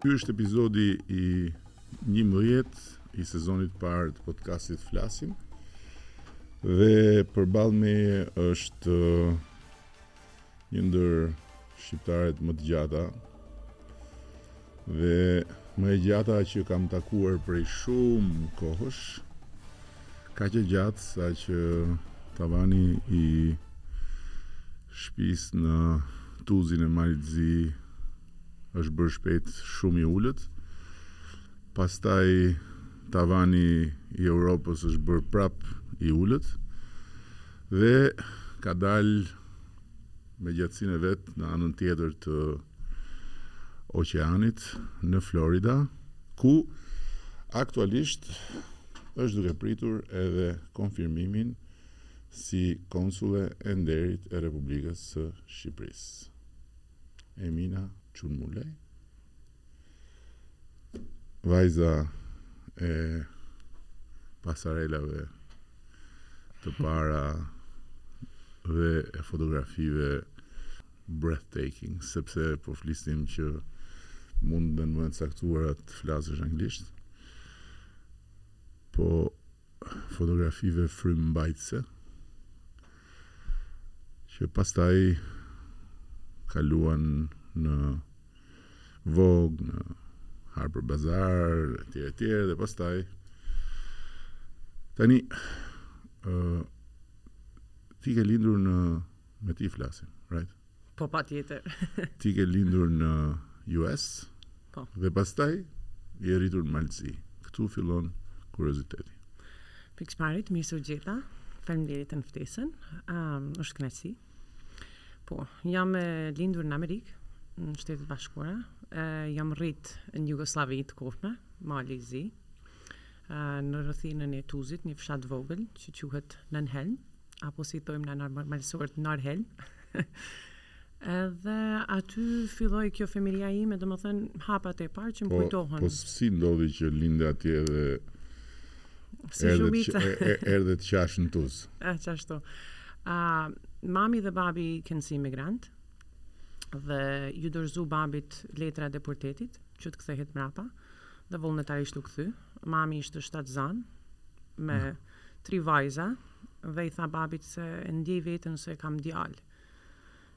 Ky është epizodi i 11 i sezonit të parë të podcastit Flasim dhe përballë meje është Një ndër shqiptaret më të gjata dhe më e gjata që kam takuar prej shumë kohësh kaq e gjatë sa që tavani i shpisë në Tuzin e Malit Zi është bërë shpejt shumë i ulët pastaj tavani i Europës është bërë prap i ulët dhe ka dalë me gjatësinë e vet në anën tjetër të oqeanit në Florida, ku aktualisht është duke pritur edhe konfirmimin si konsule e nderit e Republikës së Shqipërisë. Emina Çunmulaj. Vajza e pasarelave të para dhe e fotografive breathtaking, sepse po flisnim që mund në momente të caktuara të flasësh anglisht, po fotografive frymëmbajtëse, që pastaj kaluan në Vogue, në Harper Bazaar, etj etj dhe pastaj tani ë uh, ti ke lindur në me ti flasim, right? Po patjetër. ti ke lindur në US? Po. Dhe pastaj je rritur në Mal të Zi. Ktu fillon kurioziteti. Pikë së pari mirë se ju gjeta. Faleminderit për ftesën. Ëm, um, është kënaqësi. Po, jam e lindur në Amerikë, në Shtetet e Bashkuara. E, jam rrit në Jugosllavi atëkohme, Mali i Zi. E, në rrethinën e Tuzit, një fshat i vogël që quhet Nënhelm, apo si thojmë ne malësorët Narhelm. Edhe aty filloi kjo fëmijëria ime, domethënë, hapat e parë që më kujtohen. Po, si ndodhi që linde atje dhe Si erdhët shumica. q- e- e- Erdhët pas në Tuz. Ah, qashtu. Ah, mami dhe babi kenë si imigrantë dhe iu dorëzu babit letra e deportimit që të kthehet mrapa dhe vullnetarisht u kthy. Mami ishte shtatzënë me tri vajza dhe i tha babit se e ndjej veten se e kam djalë.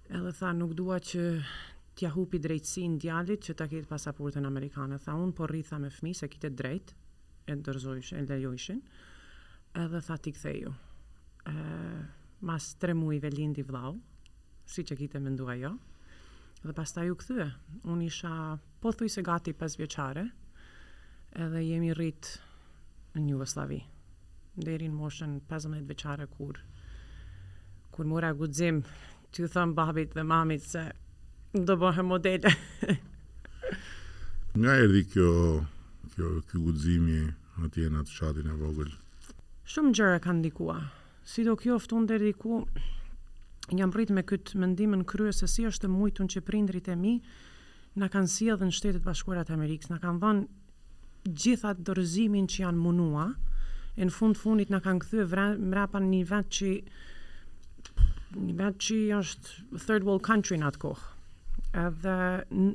Edhe tha nuk dua që t'ia hupi drejtësinë djalit që ta ketë pasaportën amerikane. Tha unë po rri tha me fëmijë se kishte drejt, e dorëzojsh e lejojshin edhe tha ti ktheju e mas tre mujve lindi vllau siç e kite mendu ajo dhe pastaj u kthye unë isha pothuajse gati pesë vjeçare edhe jemi rrit në Jugosllavi deri në moshën pesëmbëdhjetë vjeçare kur kur mora guxim T'ju them babit dhe mamit se do bëhem modele. Nga erdhi kjo kjo ky guximi atje në atë fshatin e vogël? Shumë gjëra kanë ndikua. Sidoqoftë unë deri diku jam rrit me këtë mendim në krye se si është e mujtun që prindërit e mi na kanë sjellë në Shtetet e Bashkuara të Amerikës, na kanë dhënë gjithë atë dorëzimin që janë munua e në fund fundit na kanë kthye mrapa në një vend që një vend që është third world country në atë kohë. Edhe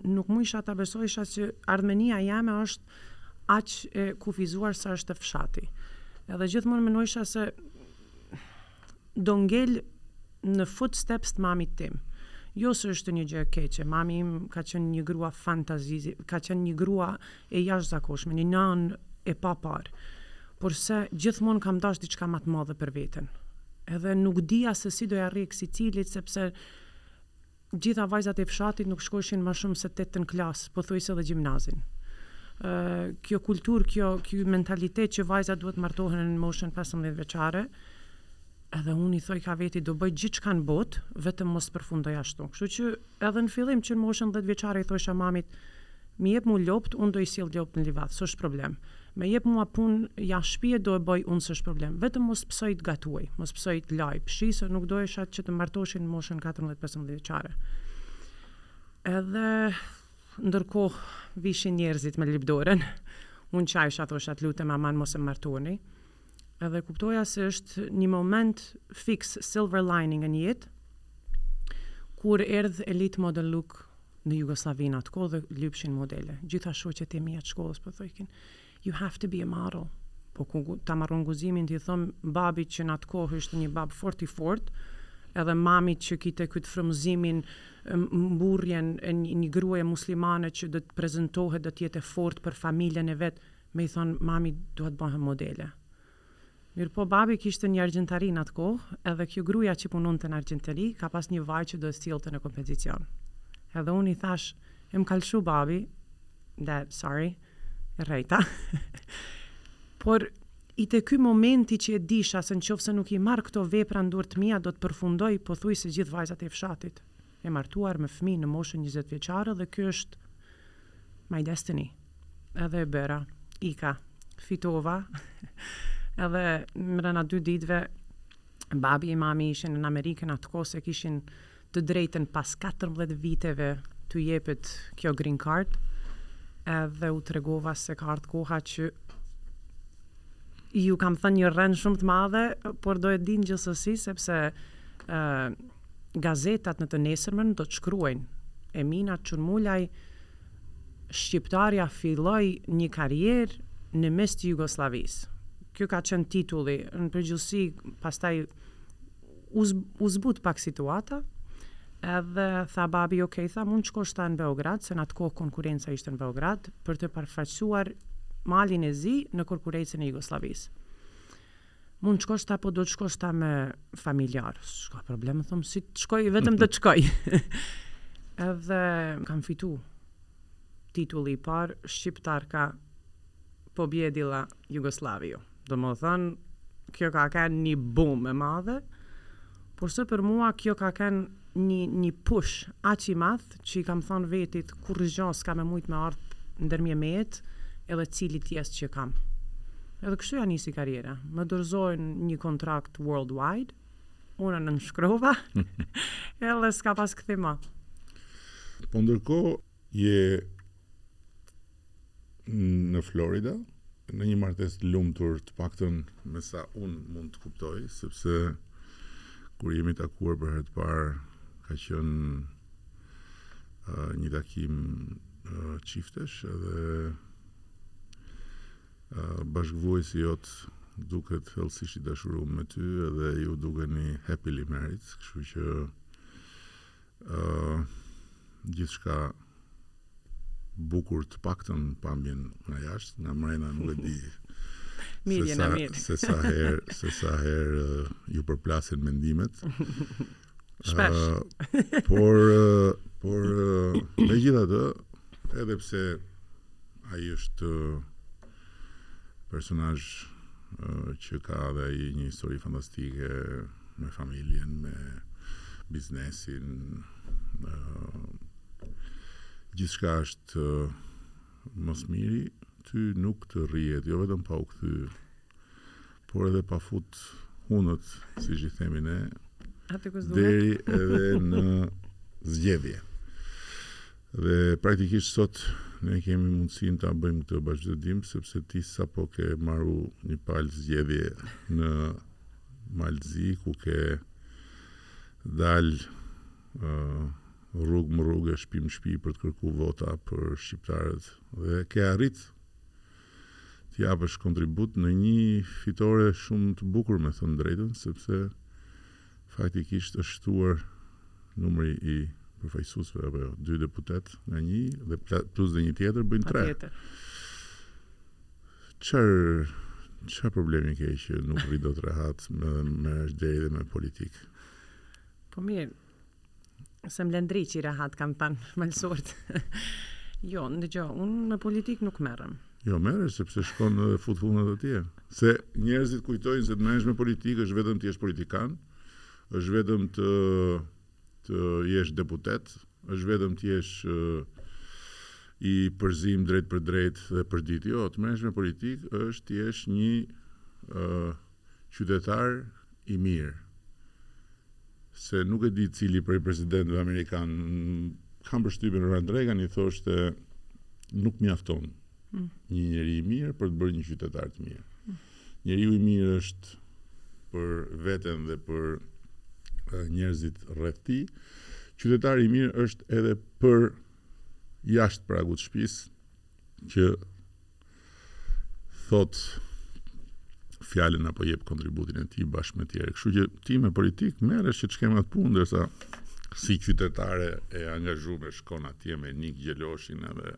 nuk mujsha ta besojsha që ardhmenia jeme është aq e kufizuar sa është e fshati. Edhe gjithmonë mendojsha se Do ngel në footsteps të mamit tim. Jo se është një gjë e keqe, mami im ka qenë një grua fantazizi, ka qenë një grua e jashtëzakonshme, një nënë e paparë. Porse, gjithmonë kam dashtë diçka më të madhe për veten. Edhe nuk dija se si do ja arrij qëllimit, sepse, Gjitha vajzat e fshatit nuk shkojshin më shumë se tetën klasë, pothuajse dhe gjimnazin. Kjo kulturë, kjo, ky mentalitet që vajzat duhet të martohen në moshën pesëmbëdhjetë vjeçare, edhe unë i thoj kah veti do bëj gjithçka në botë, vetëm mos përfundoj ashtu. Kështu që edhe në fillim që në moshën dhjetë vjeçare i thosha mamit, Mi jep mu lopët un do i sjell lopët në livadh s'osht problem me jep mua pun jasht shpie do e boj un s'osht problem vetëm mos msoj të gatuaj mos msoj të laj pshi se nuk dojsha që të martoshin në moshën katërmbëdhjetë pesëmbëdhjetë vjeçare edhe ndërkoh vishin njerzit me lyp dorën un qajsha thosha të lutem aman mos e martoni edhe kuptoja se ësht nji moment fiks silver lining në jet kur erdh Elite model look në Jugosllavi në atë kohë dhe lypshin modele. Gjitha shoqet e mia të shkollës po thojkin, you have to be a model. Po ku ta marr un guximin t'i thom babit që në atë kohë ishte një bab fort i fort, edhe mamit që kite këtë frymëzimin mburrjen e një gruaje muslimane që do të prezantohet do të jetë e fortë për familjen e vet, me i thon mami dua të bëhem modele. Mirëpo babi kishte një argjentari n'atë kohë, edhe kjo gruja që punonte n'argjentari ka pas një vajzë që do e sillte në kompeticion. Edhe unë i thash, e m'ka lshu babi, dad, sorry, e rrejta. Por ite ky momenti që e disha se n'qoftë se nuk i marr këto vepra n'durt e mija do të përfundoj pothuajse gjithë vajzat e fshatit. E martuar me fëmijë në moshën njëzet vjeçare dhe ky është my destiny. Edhe e bëra. Ika. Fitova. Edhe mrena dy ditëve babi e mami ishin në Amerikë n'atë kohë se kishin të drejtën pas 14 viteve t'u jepet kjo green card edhe u tregova se ka ardhë koha që ju kam thënë një rrenë shumë të madhe, por do e dini gjithsesi sepse ë uh, Gazetat të nesërmen do të shkruajnë, Emina Çunmulaj, Shqiptarja filloi një karrierë në mes të Jugosllavisë. Ky ka qenë titulli. Në përgjithësi pastaj u u zbut pak situata edhe tha babi ok tha mund të shkosh tha në Beograd se në atë kohë konkurrenca ishte në Beograd për të përfaqësuar Malin e Zi në konkurrencën e Jugosllavisë. Mund të shkosh tha po do të shkosh tha me familjarë. S'ka problem, thom, si të shkoj, vetëm të shkoj. Edhe kam fitu titullin e parë, Shqiptarka pobjedila Jugoslaviju. Domethënë, kjo ka ken një bujë e madhe, Porse për mua kjo ka ken nji nji push aq i madh që i kam than vetit kurrgja s'ka me mujt me ardh ndërmjet mejet edhe cilit quest që kam edhe kështu ja nisi karriera më dorzojn nji kontrakt world wide unë e nënshkrova edhe s'ka pas kthim ma. Po ndërkohë Je në Florida, në një martesë të lumtur, të paktën me sa unë mund të kuptoj, sepse kur jemi takuar për herë të parë, ka qenë uh, një takim uh, çiftesh edhe uh, bashkëvuajtësi jot duket thellësisht i dashuruar me ty edhe ju dukeni happily married, kështu që Ëh gjithçka bukur të paktën pamjen nga jashtë, nga mrena nuk e di. Mirë jena mirë. Se sa herë, se sa herë ju përplasen mendimet. Shpesh. Por por megjithatë, edhe pse ai është Personazh që ka dhe ai një histori fantastike me familjen, me biznesin. Gjithçka është më së miri, ty nuk të rrihet, jo vetëm pa u kthy por edhe pa fut hunët, siç i themi ne, deri edhe në zgjedhje. Dhe praktikisht sot ne kemi mundësinë ta bëjmë këtë bashkëbisedim sepse ti sapo ke maru një palë zgjedhje në Mal të Zi ku ke dal uh, rrugë më rrugë e shpi më shpi për të kërku vota për shqiptarët dhe ke arrit të japësh kontribut në një fitore shumë të bukur me thënë drejtën, sepse faktikisht është shtuar numri i përfaqësuesve apo jo, dy deputet nga një dhe plus dhe një tjetër bëjnë tre. Çfarë çfarë problemi ke që nuk rri dot rehat me, merresh deri dhe me politikë? Po mirë, Se s'më len dreqi rehat kanë thënë malsort. Jo, ndëgjo, unë me politikë nuk merrem. Jo, merresh sepse shkon edhe fut hunët atje. Se njerëzit kujtojnë se të merresh me politikë është vetëm të jesh politikan, është vetëm të të jesh deputet, është vetëm të jesh i përzim drejtpërdrejt dhe përditë. Jo, të merresh me politikë është të jesh një Qytetar i mirë. Se nuk e di cili prej presidentëve amerikanë, kam përshtypjen Ronald Reagan i thoshte nuk mjafton një njeri i mirë për të bërë një qytetar të mirë. Njeriu i mirë është për veten dhe për njerëzit rreth tij. Qytetari i mirë është edhe për jashtë pragut shpisë që thotë fjalën apo jep kontributin e tij bashkë me tjerë. Kështu që ti me politikë merresh që ç'ke me atë punë ndërsa si qytetare e angazhume shkon atje me Nik Gjeloshin edhe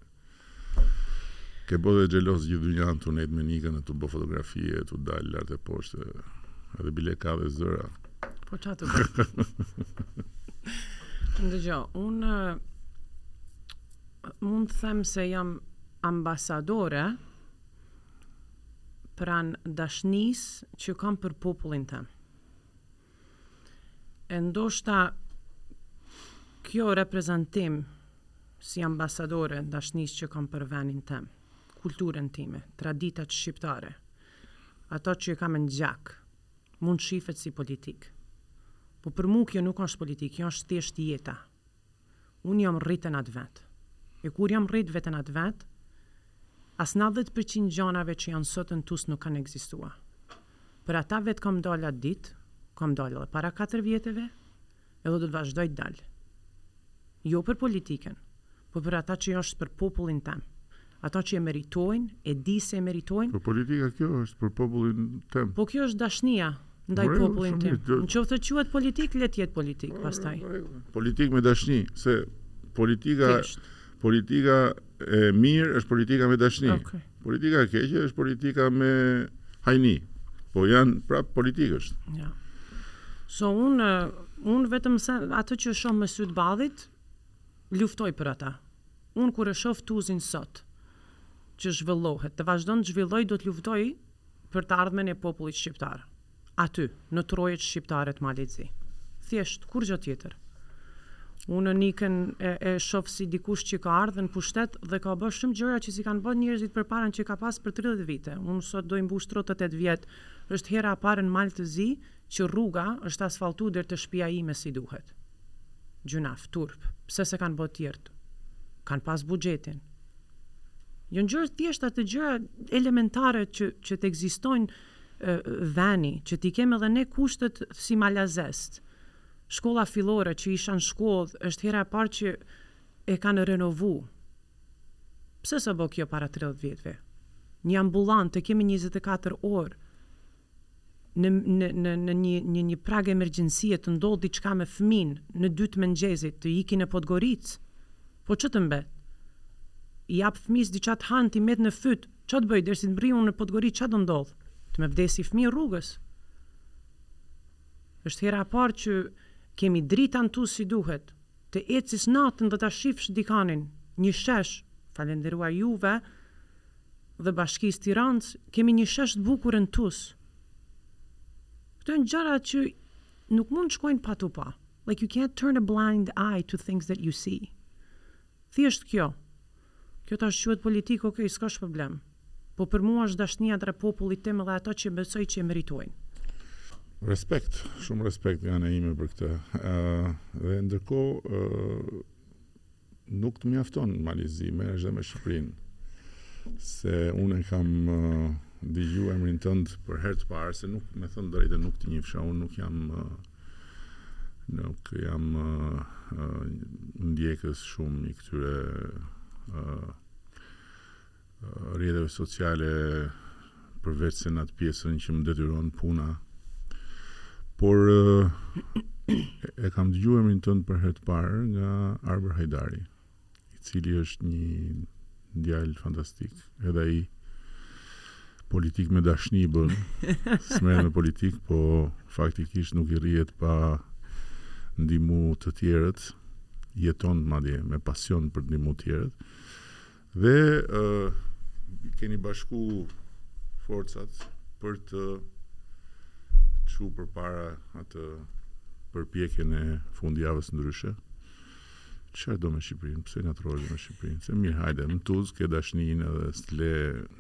Ke bo dhe xheloz gjithë dynjanë tu nejt me Nikën e tu bo fotografie, tu dalë lart e poshtë, edhe bile ka dhe zëra. Po ça të bëj? Ndëgjo, unë mund të them se jam Ambasadore, pranë dashnisë që kam për popullin tem. E ndoshta kjo reprezentim si ambasadore dashnisë që kam për venin tem, kulturën time, traditat shqiptare, ato që kam në gjak, mund të shifet si politikë. Po për mu kjo nuk është politikë, kjo është thjesht jeta. Unë jam rrit në atë vend. E kur jam rrit vetë në atë vend, as nandhjetë për qind gjanave që janë sot në Tuz nuk kanë ekzistua. Për ata vetë kam dalë atë ditë, kam dalë edhe para katër vjeteve, edhe do të vazhdoj të dal. Jo për politikën, po për ata që asht për popullin tem. Ata që e meritojnë, e di se e meritojnë. Po politika kjo është, për popullin tem. Po kjo është dashnia, ndaj popullin tim. Në qoftë të quhet politikë, le të jetë politikë pastaj. Politikë me dashni, se politika, politika e mirë është politika me dashni. Politika e keqe është politika me hajni. Po janë prap politikë është. Ja. So unë, unë vetëm se atë që shoh me sytë e ballit, Luftoj për ata. Unë kur e shoh Tuzin sot që zhvillohet dhe vazhdon të zhvillohet do të luftoj për të ardhmen e popullit shqiptar aty në trojet shqiptare të Malit të Zi. Thjesht, kurrgjë tjetër. Unë Nikën e e shoh si dikush që ka ardhë në pushtet dhe ka bërë shumë gjëra që s'i kanë bërë njerëzit përpara që ka pas për tridhjetë vite. Unë sot do i mbush tridhjetë e tetë vjet, është hera e parë në Mal të Zi që rruga është asfalltu deri te shpija ime si duhet. Gjynaf, turp, pse s'e kanë bo tjerët, kanë pas buxhetin. Jon gjëra të thjeshta të gjëra elementare që që të ekzistojnë veni, që t'i kemi edhe ne kushtet si malazezët. Shkolla fillore që isha në shkollë është hera e parë që e kanë renovu. Pse s'o bo kjo para tridhjetë vjetëve? Një ambullancë, të kemi njëzet e katër orë në një një prag emergjencie të ndodhë diçka me fëmijën në dy të mëngjesit të iki në Podgoricë po çë të mbet i jap fëmijës diçka të han t'i met në fyt ça të bëj derisa të mrri unë në Podgoricë ça do ndodhë të më vdesi fëmija rrugës është hera e parë që kemi drita n'Tuz si duhet të ecis natën dhe ta shifsh dikanin një shesh falënderuar juve dhe bashkisë Tiranës kemi një shesh të bukur në Tuz këto janë gjëra që nuk mund të shkojnë pa tu pa like you can't turn a blind eye to things that you see thjesht kjo kjo tash quhet politikë ok s'ka problem po për mua është dashnia ndaj popullit tem dhe ato që besoj që e meritojnë. Respekt, shumë respekt nga ana ime për këtë. Ë dhe ndërkohë ë Nuk të mjafton Mali i Zi, merresh dhe me Shqipërinë. Se unë e kam dëgju emrin tënd për herë të parë, se nuk me thënë të drejtën nuk të njifsha, unë nuk jam nuk jam ndjekës shumë i këtyre rrjeteve sociale përveçse në atë pjesën që më detyron puna. Por e kam dëgjuar emrin tënd për herë të parë nga Arbër Hajdari, i cili është një djalë fantastik, edhe ai politikë me dashni bën, s'merret me politikë, po faktikisht nuk i rrihet pa ndihmu të tjerët, jeton madje me pasion për ndihmu të tjerët, Dhe keni bashkuar forcat për të çu përpara atë përpjekjen e fundjavës ndryshe. Çfarë ke me Shqipërinë? Pse nga trojë me Shqipërinë? Se mirë, hajde, në Tuz, ke dashnin edhe s'të le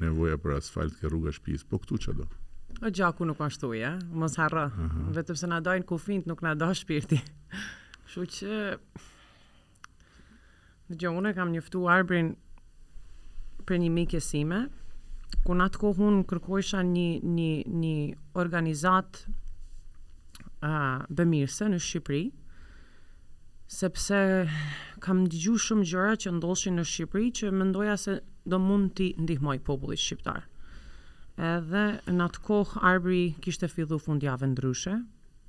nevoja për asfalt, ke rruga e shpisë, po këtu ça do? O gjaku nuk është ujë, eh? mos harro. Vetëm se na dajnë kufijt, nuk na da shpirti. Shu që... Dëgjoj unë e kam njoftu Arbrin prej një mikes sime, ku në atë kohë unë kërkojsha një një një organizatë bëmirëse në Shqipëri, sepse kam dëgju shumë gjëra që ndodhshin në Shqipëri që mendoja se do mund t'i ndihmoj popullit shqiptar. Edhe në atë kohë Arbri kishte fillu Fundjavë Ndryshe,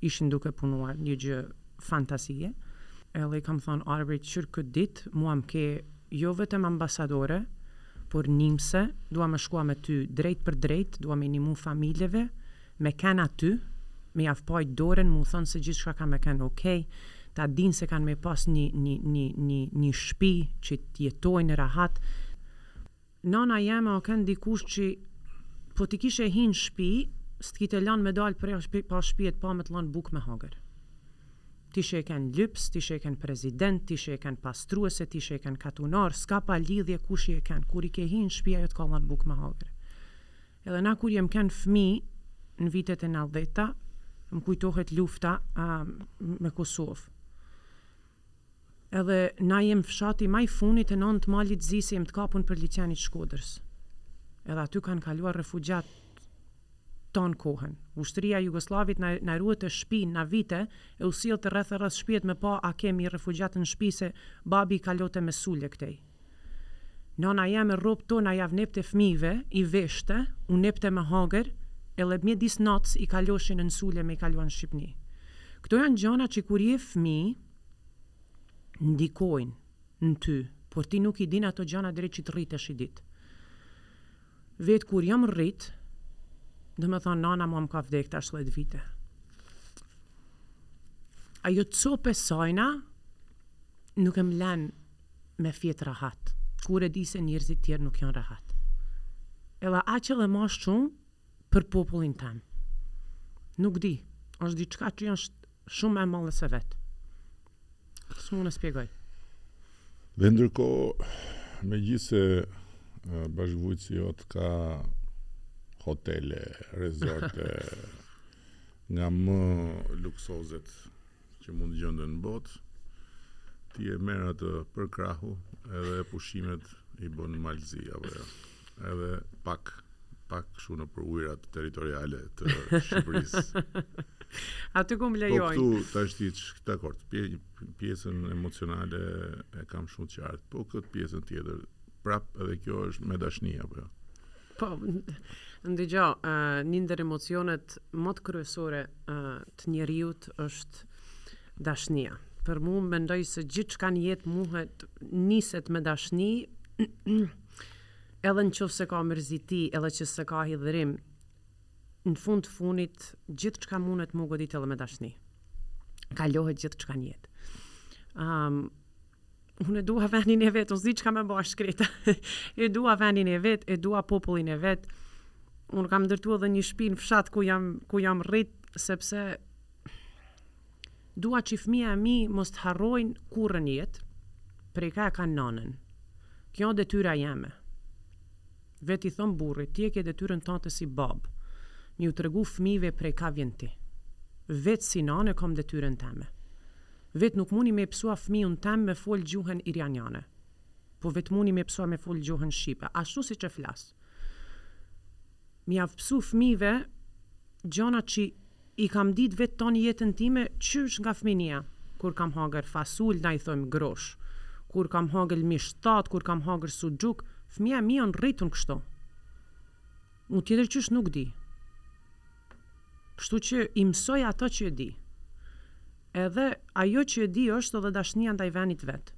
Ishin duke punuar një gjë fantazie edhe i kam thonë Arbrit qysh këtë ditë mua më ke jo vetëm ambasadore por nimëse dua me shkua me ty drejtpërdrejt dua m'i nimu familjeve me kenë aty me jav mbajt dorën m'u thonë se gjithçka ka me kenë ok ta dinë se kanë me pas një një një një një shpi që të jetojnë rahat Nana jeme a kenë dikush qi po t'i kishe hi në shpi s't'kishte lan me dal prej shpijet pa me të lan bukë me hangër t'ishe ken lyps t'ishe ken president t'ishe ken pastruese t'ishe ken katunar s'ka pas lidhje kush je ken kur i ke hi në shpi ajo të ka lan bukë me hangër edhe na kur jem ken fmi në vitet e nandheta më kujtohet lufta me Kosovë Edhe na jem fshati ma i funit nën të Malit Zi se jem të kapun për liqenit Shkodrës edhe aty kan kaluar refugjat ton kohen ushtria e Jugosllavis na na ruete shpin na vinte e u sillte rreth e rreth shpijet me pa a kemi refugjat n'shpi se babi i kalote me sule ktej. Nana jeme rrobt tona jav nepte fmijve i veshte u nepte me hangër edhe mjedis natës i kaloshin n'sule me i kalu n'Shqipni kto jan gjana qe kur je fmij ndikojn n'ty por ti nuk i din ato gjana deri qi t'rritesh i di vet kur jam rrit domethën nana mua më ka vdek tash dhjetë vite ajo cop e sajna nuk e m'len me fjet rahat kur e di se njerzit tjer nuk jan rahat edhe aq edhe ma shum për popullin tem nuk di është diçka që është shum ma e madhe se vet s'mun e spjegoj. Dhe ndërkohë, megjithëse bashkëvuajtësi jot ka hotele, rezorte nga më luksozet që mund të gjënden në botë, ti e merr atë për krahu edhe pushimet i bën n'Malzi apo jo. Edhe pak pak kështu nëpër ujrat territoriale të Shqipërisë. Aty ku më lejojnë. Po këtu tashti dakord, pjesën emocionale e kam shumë të qartë, po këtë pjesën tjetër prap edhe kjo është me dashni apo jo. Po, dëgjo, një ndër emocionet ma të kryesore të njeriut është dashnia. Për mu mendoj se gjithçka n'jetë muhet niset me dashni, edhe në qoftë se ka mërziti, edhe që se ka hidhërim, në fund të fundit, gjithçka mundet mu godit edhe me dashni. Kalohet gjithçka n'jetë. Um, Unë e dua venin e vet, unë s'di çka me ba shkreta. E dua venin e vet, e dua popullin e vet. Unë kam ndërtu edhe një shpi në fshat ku jam ku jam rrit sepse dua që fmija e mi mos të harrojnë kurrë në jetë prej ka e kanë nënën. Kjo është detyra jeme. Vetë i thom burrit, ti e ke detyrën tante si babë, me iu tregu fëmijëve prej ka vjen ti. Vetë si nanë e kam detyrën teme. Vetë nuk muni me e msua fëmijun tem me fol gjuhën iraniane. Po vetë muni me msua me fol gjuhën shqipe, ashtu siç e flas. Me jau msu fëmijëve gjana qi I kam ditë vetë tonë jetën time qysh nga fminia kur kam hangër fasulë na i thojmë grosh kur kam hangër mish t'thatë kur kam hangër suxhuk fmija e mi jon rritun kështu un tjetër qysh nuk di kështu që i msoj ato që e di edhe ajo që e di është edhe dashnia ndaj venit vet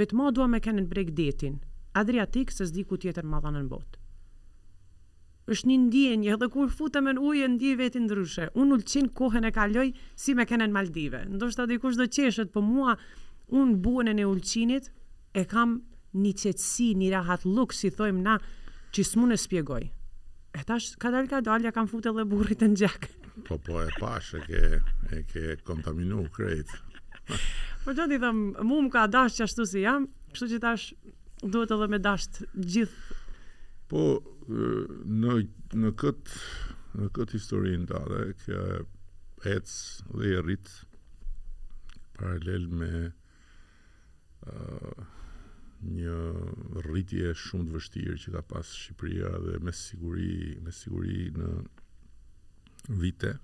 vetë ma du me kenë në bregdetin Adriatik se s'di ku tjetër ma andej në botë. Është një ndjenjë, edhe kur futem në ujë e ndjej vetin ndryshe. Unë n'Ulqin kohën e kaloj si me kenë n'Maldive. Ndoshta dikush do qeshet, po mua n'Bunën e Ulqinit e kam ni qetësi, ni rahatluk si thojmë na që s'mund e spjegoj. E tash kadal kadal ia kam fut edhe burrit n'gjak. Po po e pash e ke e ke kontaminu krejt. Po ça t'i them, mu m'ka dash qashtu si jam, kështu që tash Duhet edhe me dasht gjithë. Po, në, në këtë në këtë historinë tate, kjo ec dhe rritet paralel me uh, një rritje shumë të vështirë që ka pas Shqipëria dhe me siguri, me siguri në vite.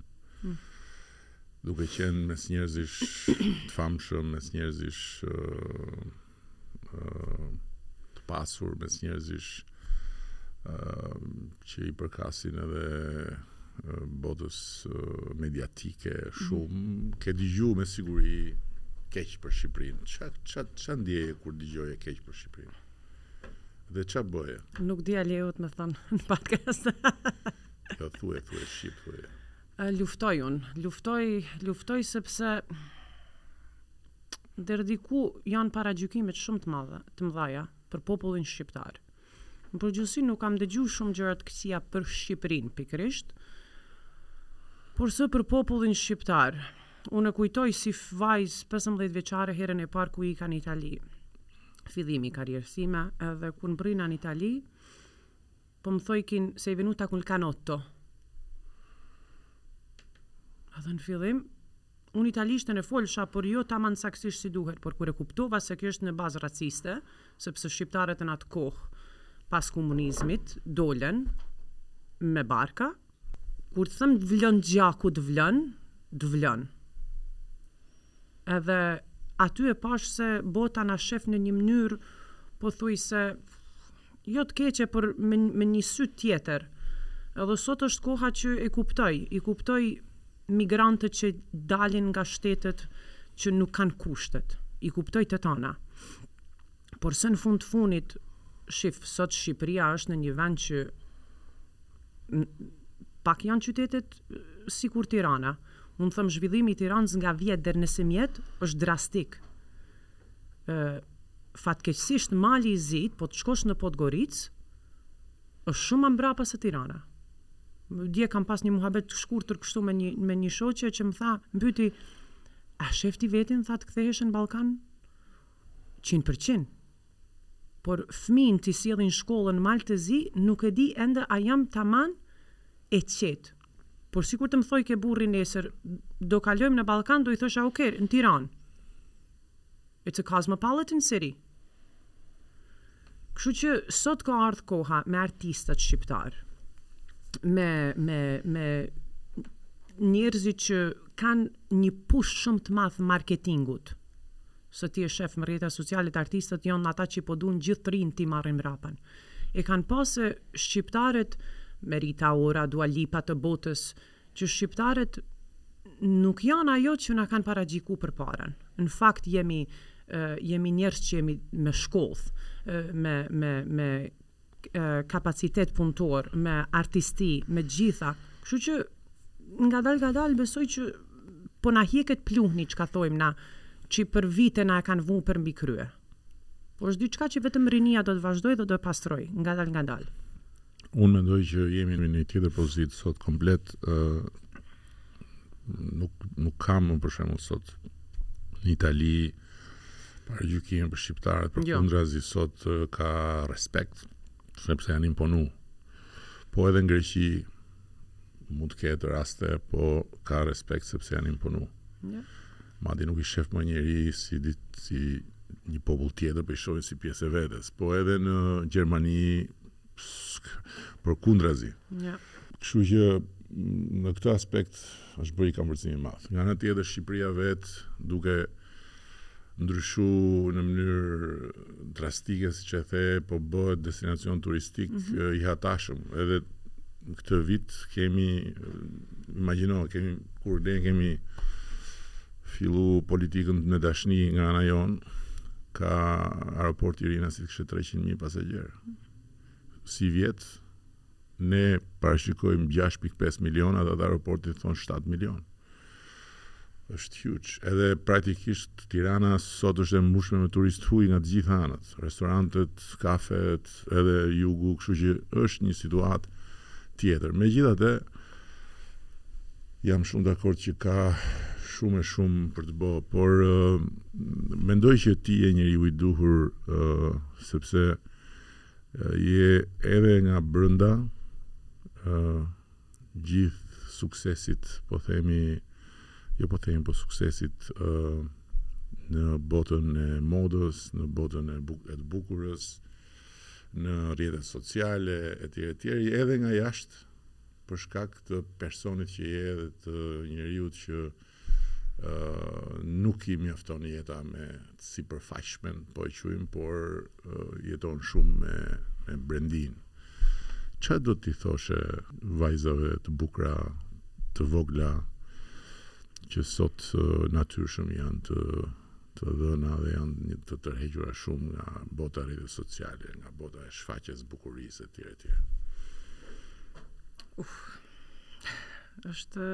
Mm. Duke qenë mes njerëzish të famshëm, mes njerëzish uh, të pasur mes njerëzish që i përkasin edhe botës mediatike mhm. shumë, ke dëgju me siguri keq për Shqipërinë. Ça, ça, ça ndjeje kur dëgjoje keq për Shqipërinë? Dhe ça bëje? Nuk di a lejohet me thënë në podcast. jo, thuje, thuje, shqip, thuje. Luftoj unë, luftoj, luftoj sepse deri diku janë paragjykimet shumë të madhe, të mëdha për popullin shqiptar. Në përgjithësi nuk kam dëgjuar shumë gjëra të këqija për Shqipërinë pikërisht, porse për popullin shqiptar. Unë e kujtoj si vajzë pesëmbëdhjetë vjeçare herën e parë kur ika në Itali, fillimi i karrierës sime, edhe kur mbrrina në Itali, Po më thojkin sei venuta col canotto Edhe në fillim Unë italishten e folsha por jo taman saksisht si duhet por kur e kuptova se kjo është në bazë raciste sepse shqiptarët në atë kohë pas komunizmit dolen me barka Kur të them të vlon gjaku të vlon të vlon Edhe aty e pashë se bota na shef në një mënyrë pothuajse Jo të keqe por me nji sy tjeter edhe sot është koha që i kuptoj i kuptoj migrantët që dalin nga shtetet që nuk kan kushtet i kuptoj të tana por se në fund të funit shif sot shqipëria është në nji vend që pak jan qytetet sikur tirana un them zhvillimi i tiranës nga vjet der në sivjet është drastik E, fatkeqësisht Mali i Zi, po të shkosh në Podgoricë, është shumë më mbrapa se Tirana. Dje kam pas një muhabet të shkurtër kështu me një, me një shoqe që më tha, mbyti, a shef ti vetin, tha të kthehesh në Ballkan? 100%. Por fëmin ti sjell n'shkollë n' Mal të Zi, nuk e di ende a jam taman e qetë. Po sikur të më thojke burri nesër do kalojmë në Ballkan do i thosha ok në Tiranë it's a cosmopolitan city kështu që sot ka ardhë koha me artistat shqiptar me me me njerëzit që kanë një push shumë të madh marketingut se ti e shef në rrjetet sociale, artistat janë ata që i po duan gjithë të rinjtë ti marrin mbrapa. E kanë pa se shqiptaret me Rita Ora Dua Lipa të botës që shqiptaret nuk janë ajo që na kanë paragjyku përpara në fakt jemi jemi njerëz që jemi me shkollë me me me kapacitet punëtor me artisti me të gjitha kështu që ngadal ngadal besoj që po na hjeket pluhni çka thojmë na që për vite na e kanë vu përmbi krye. Por është diçka që vetëm rinia do të vazhdojë dhe do e pastrojë, ngadalë ngadalë. Unë mendoj që jemi në një tjetër pozitë sot komplet ë nuk nuk kam më për shembull sot në Itali paragjykime për shqiptarët përkundrazi sot ka respekt sepse janë imponu po edhe në Greqi mund të ketë raste po ka respekt sepse janë imponu jo. Madje nuk i shef më njeri si dit si një popull tjetër, po i shohin si pjesë e vetes. Po edhe në Gjermani përkundrazi. Ja. Kështu që në këtë aspekt është bërë një kapërcim i madh. Nga ana tjetër Shqipëria vetë duke ndryshu në mënyrë drastike siç e the po bëhet destinacion turistik mm -hmm. i hatashëm edhe këtë vit kemi imagjino kemi kur ne kemi fillu politikën me dashni nga ana jonë aeroporti i Rinasit kishte 300.000 pasagjerë sivjet Ne parashikojmë gjashtë pikë pesë milionë, ata të aeroportit thonë shtatë milionë. Është huge. Edhe praktikisht Tirana sot është e mbushme me turistë të huaj nga të gjitha anët, restorantet, kafet, edhe jugu, kështu që është një situatë tjetër. Megjithatë, jam shumë dakord që ka shumë e shumë për të bo, por uh, mendoj që ti je njeriu i duhur uh, sepse Je edhe nga brënda gjithë suksesit po themi jo po themi po suksesit në botën e modës, në botën e, buk, e të bukurës, në rrjetet sociale etj etj, edhe nga jashtë për shkak të personit që je edhe të njeriut që nuk i mjafton jeta me sipërfaqshmen po e quajmë por jeton shumë me me brendinë ça do t'i thoshe vajzave të bukura të vogla që sot natyrshëm janë të të dhëna dhe janë një të tërhequra shumë nga bota e rrjeteve sociale, nga bota e shfaqjes së bukurisë etj etj. Uf. Është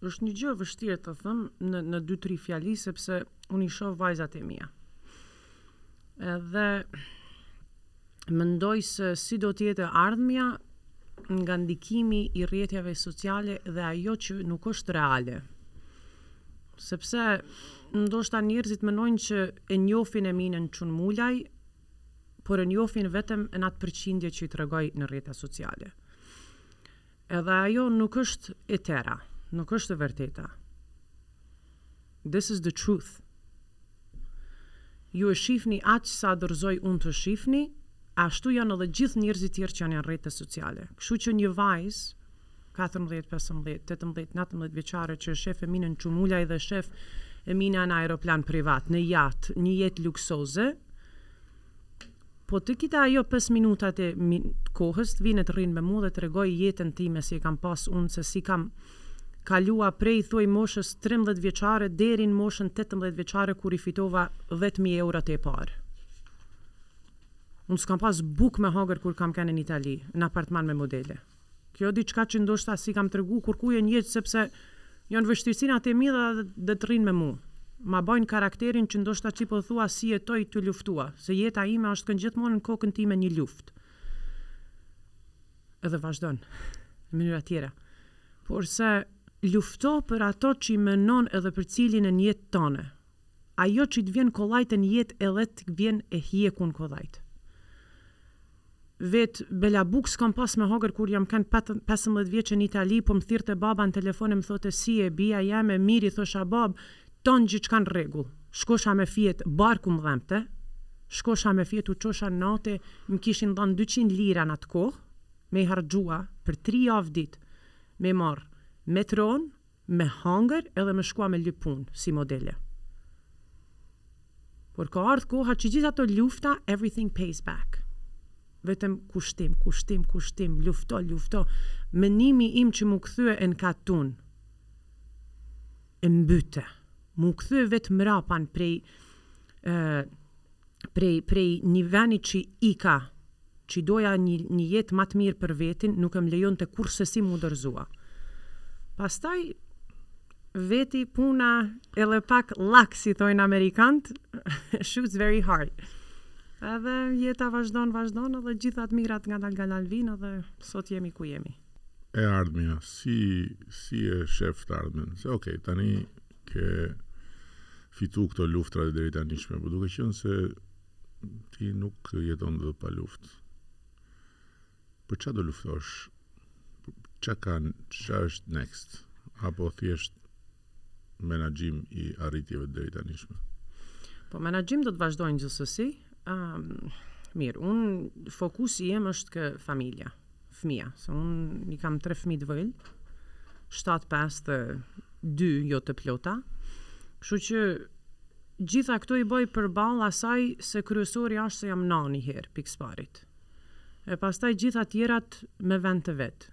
është një gjë e vështirë të them në në 2-3 fjali sepse unë i shoh vajzat e mia. Edhe mendoj se si do të jetë e ardhmja nga ndikimi i rrjeteve sociale dhe ajo që nuk është reale. Sepse ndoshta njerëzit mendojnë që e njohin Eminën Çunmulaj, por e njohin vetëm në atë përqindje që i tregoj në rrjete sociale. Edhe ajo nuk është e tëra, nuk është e vërteta. This is the truth. Ju e shifni aq sa dorëzoj unë të shifni, ashtu janë edhe gjithë njerëzit tjerë që janë në rrjete sociale. Kështu që një vajzë, katërmbëdhjetë, pesëmbëdhjetë, tetëmbëdhjetë, nëntëmbëdhjetë vjeçare që e shef Eminën Çunmulaj dhe shef Emina në aeroplan privat, në jat, një jetë luksoze, po të kite ajo pesë minuta të kohës të vine të rrinë me mua dhe tregoj jetën time si e kam pas unë se si kam kalua prej thuaj moshës trembëdhjetë vjeçare deri në moshën tetëmbëdhjetë vjeçare kur i fitova dhjetë mijë eurot e parë. Unë s'kam pas bukë me hangër kur kam kenë në Itali, në apartman me modele. Kjo diçka që ndoshta s'i kam tregu kurrkujt në jetë sepse jon vështirësinat e mia dhe të rrin me mu ma bajnë karakterin që ndoshta si po thua s'jetoj pa luftua se jeta ime është kënë gjithmonë në kokën time një luftë edhe vazhdojnë në mënyra tjera por se lufto për ato qi mënon edhe për qëllimin në jetën tane ajo qi të vjen kollajt në jetë edhe të vjen e hjekun kollajt Vetë, bela, bukë s'kam pas me hangër kur jam kenë pesëmbëdhjetë vjeçe n'Itali, po më thirrte baba n'telefon e më thote si je, bija jeme, mirë i thosha babë, tan gjithçka n'rregull. Shkosha me fjet, barku më dhembte, shkosha me fjet u çosha n'ate, më kishin dhanë dyqind lira n'atë kohë, me i harxhua për tri javë ditë, me marrë metronë, me hangër edhe me shkua me lyp punë si modele por ka ardh koha që gjithë ato lufta everything pays back vetëm kushtim kushtim kushtim lufto lufto menimi im që mu kthye në katun e mbyste mu kthye vetë mrapan prej prej prej nji veni që ika që doja nji nji jetë ma të mirë për vetin nuk më lejonte kurrsesi mu dorëzua pastaj veti puna edhe pak luck si thojnë amerikant shoots very hard edhe jeta vazhdon vazhdon edhe gjitha të mirat ngadal ngadal vijnë edhe sot jemi ku jemi e ardhmja si si e shef të ardhmen se ok tani ke fitu këto luftërat e deritanishme, por duke qenë se ti nuk jeton dot pa luftë. Për ça do luftosh? Ça ka, ça është next? Apo thjesht menaxhim i arritjeve të deritanishme? Po menaxhimet do të vazhdojnë gjithsesi. Ëm um, mirë, un fokusi jem është kë familja. fëmija, se unë i kam tre fëmijë të vegjël, 7, 5 dhe 2 jo të plota. Kështu që gjitha këto i bëj përballë asaj se kryesori është se jam nanë, njëherë pikësëparit. E pastaj gjitha tjerat me vend të vet.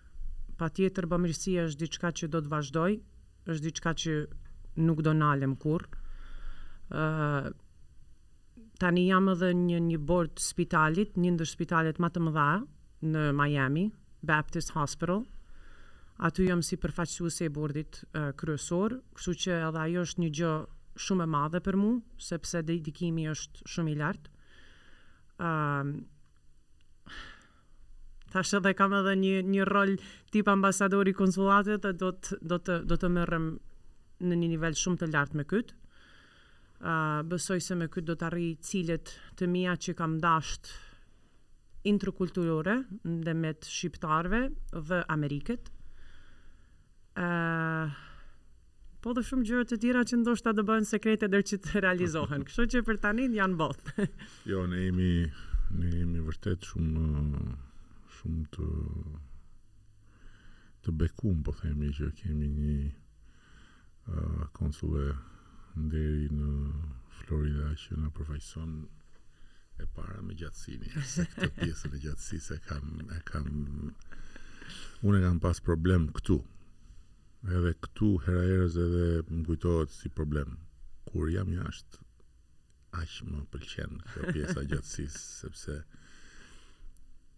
Patjetër bamirësia është diçka që do ta vazhdoj, është diçka që nuk do nalem kurrë. ë Tani jam edhe në një bord të spitalit, një ndër spitalet më të mëdha në Miami, Baptist Hospital. Aty jam si përfaqësuese e bordit kryesor, kështu që edhe ajo është një gjë shumë e madhe për mua, sepse dedikimi është shumë i lartë. Ëm Tash edhe kam edhe një një rol tip ambasadori konsullatet dhe do të do të do të merrem në një nivel shumë të lartë me këtë. Besoj se me kyt do të arrij synimet e mia që kam dashtë interkulturore ndërmjet shqiptarëve dhe Amerikës po dhe shumë gjëra të tjera që ndoshta do bëhen sekrete deri që të realizohen. Kështu që për tani janë both. Jo, ne jemi ne jemi vërtet shumë shumë të të bekum, po themi që kemi një Konsule Nderi në Florida që na përfaqëson e para me gjatësini, se këtë pjesën e gjatësisë e kam e kam unë e kam pas problem këtu. Edhe këtu hera herës edhe më kujtohet si problem kur jam jashtë Aq më pëlqen kjo pjesa gjatësisë sepse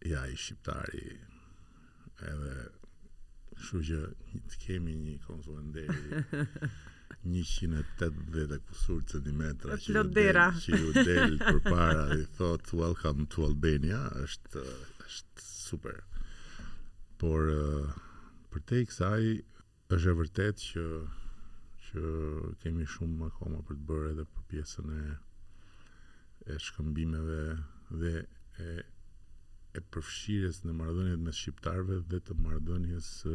ja, je shqiptare edhe kështu që të kemi një konsulle nderi 180 e kusur centimetra që ju del, që ju del përpara e thotë welcome to Albania është është super. Por përtej kësaj Është e vërtetë që që kemi shumë akoma për të bërë edhe për pjesën e e shkëmbimeve dhe e e përfshirjes në marrëdhëniet mes shqiptarëve dhe të marrëdhënies së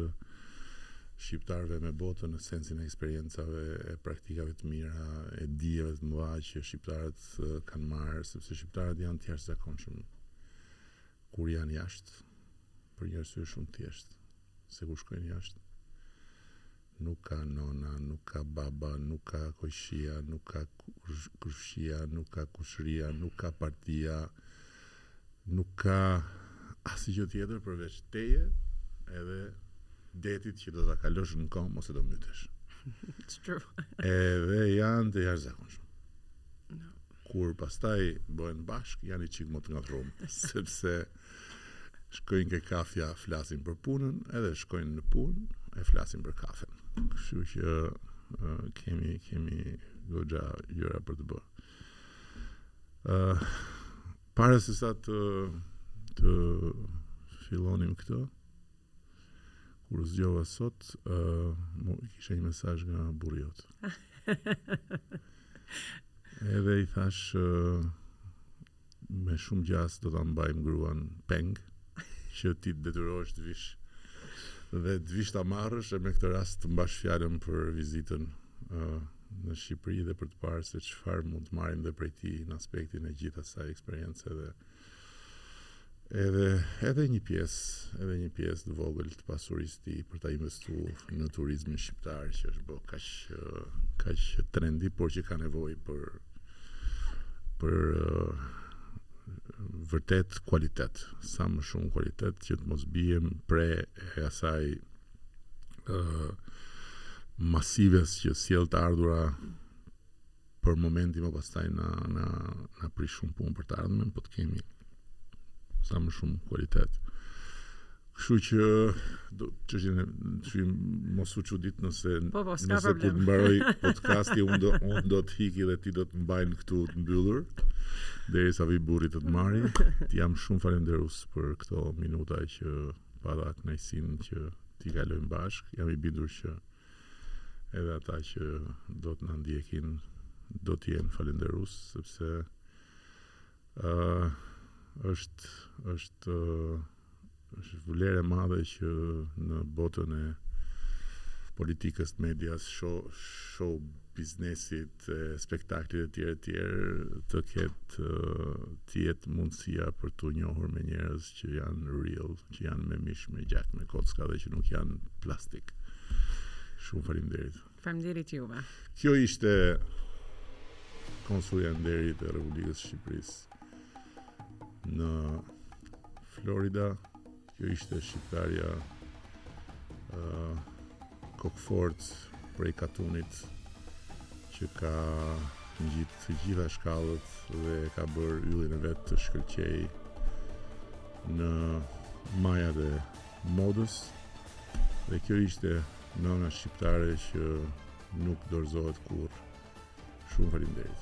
shqiptarëve me botën në sensin e eksperiencave e praktikave të mira, e dijeve të mëdha që shqiptarët kanë marrë, sepse shqiptarët janë të jashtëzakonshëm kur janë jashtë për një arsye shumë të thjeshtë. Se kur shkojnë jashtë nuk ka nona, nuk ka baba, nuk ka kojshia, nuk ka krushqia, nuk ka kushëriri, nuk ka partia, nuk ka asnjë gjë tjetër përveç teje edhe detit që do ta kalosh në kom ose do mytesh. Edhe janë të jashtëzakonshëm. Kur pastaj bëhen bashkë, janë një çik më të ngatërruar, sepse shkojnë ke kafja, flasin për punën, edhe shkojnë në punë, e flasin për kafen. Kështu që uh, kemi kemi goxha gjëra për të bërë. Uh, para se sa të të fillonim këtë, kur u zgjova sot, uh, kisha një mesazh nga burri jot. Edhe i thashë me shumë gjas do ta mbajmë gruan peng që ti të detyrohesh të vish dhe të vish ta marrësh e me këtë rast të mbash fjalën për vizitën uh, në Shqipëri dhe për të parë se çfarë mund të marrim dhe prej tij në aspektin e gjithë asaj eksperience dhe Edhe edhe një pjesë, edhe një pjesë të vogël të pasurisë së tij për ta investuar në turizmin shqiptar që është bërë kaq kaq trendi, por që ka nevojë për për uh, vërtet kualitet, sa më shumë kualitet që të mos biem pre e asaj uh, masives që sjell të ardhura për momentin, po pastaj na na na prish shumë punë për të ardhmen, po të kemi sa më shumë kualitet. Kështu që do të shohim, shohim mos u çudit nëse po, po, nëse kur të mbarojë podcasti unë do unë do të hiki dhe ty do të mbajnë këtu të mbyllur derisa vijë burri të të marrë. Të jam shumë falënderues për këto minuta që pata kënaqësinë që t'i kalojmë bashkë. Jam i bindur që Edhe ata që do të na ndjekin do të jenë falënderues sepse ë uh, është është uh, është vlerë e madhe që në botën e politikës, të medias, show, show biznesit, të spektaklit e tjerë e tjerë të ketë të jetë mundësia për t'u njohur me njerëz që janë realë, që janë me mish, me gjak, me kocka dhe që nuk janë plastik. Shumë faleminderit. Faleminderit juve. Kjo ishte konsullja e nderit e Republikës së Shqipërisë në Florida, Kjo ishte shqiptarja kokëfort prej katunit që ka ngjit të gjitha shkallët dhe ka bërë yllin e vet të shkëlqejë në majat e modës dhe kjo ishte nëna shqiptare që nuk dorëzohet kurrë shumë falimderit.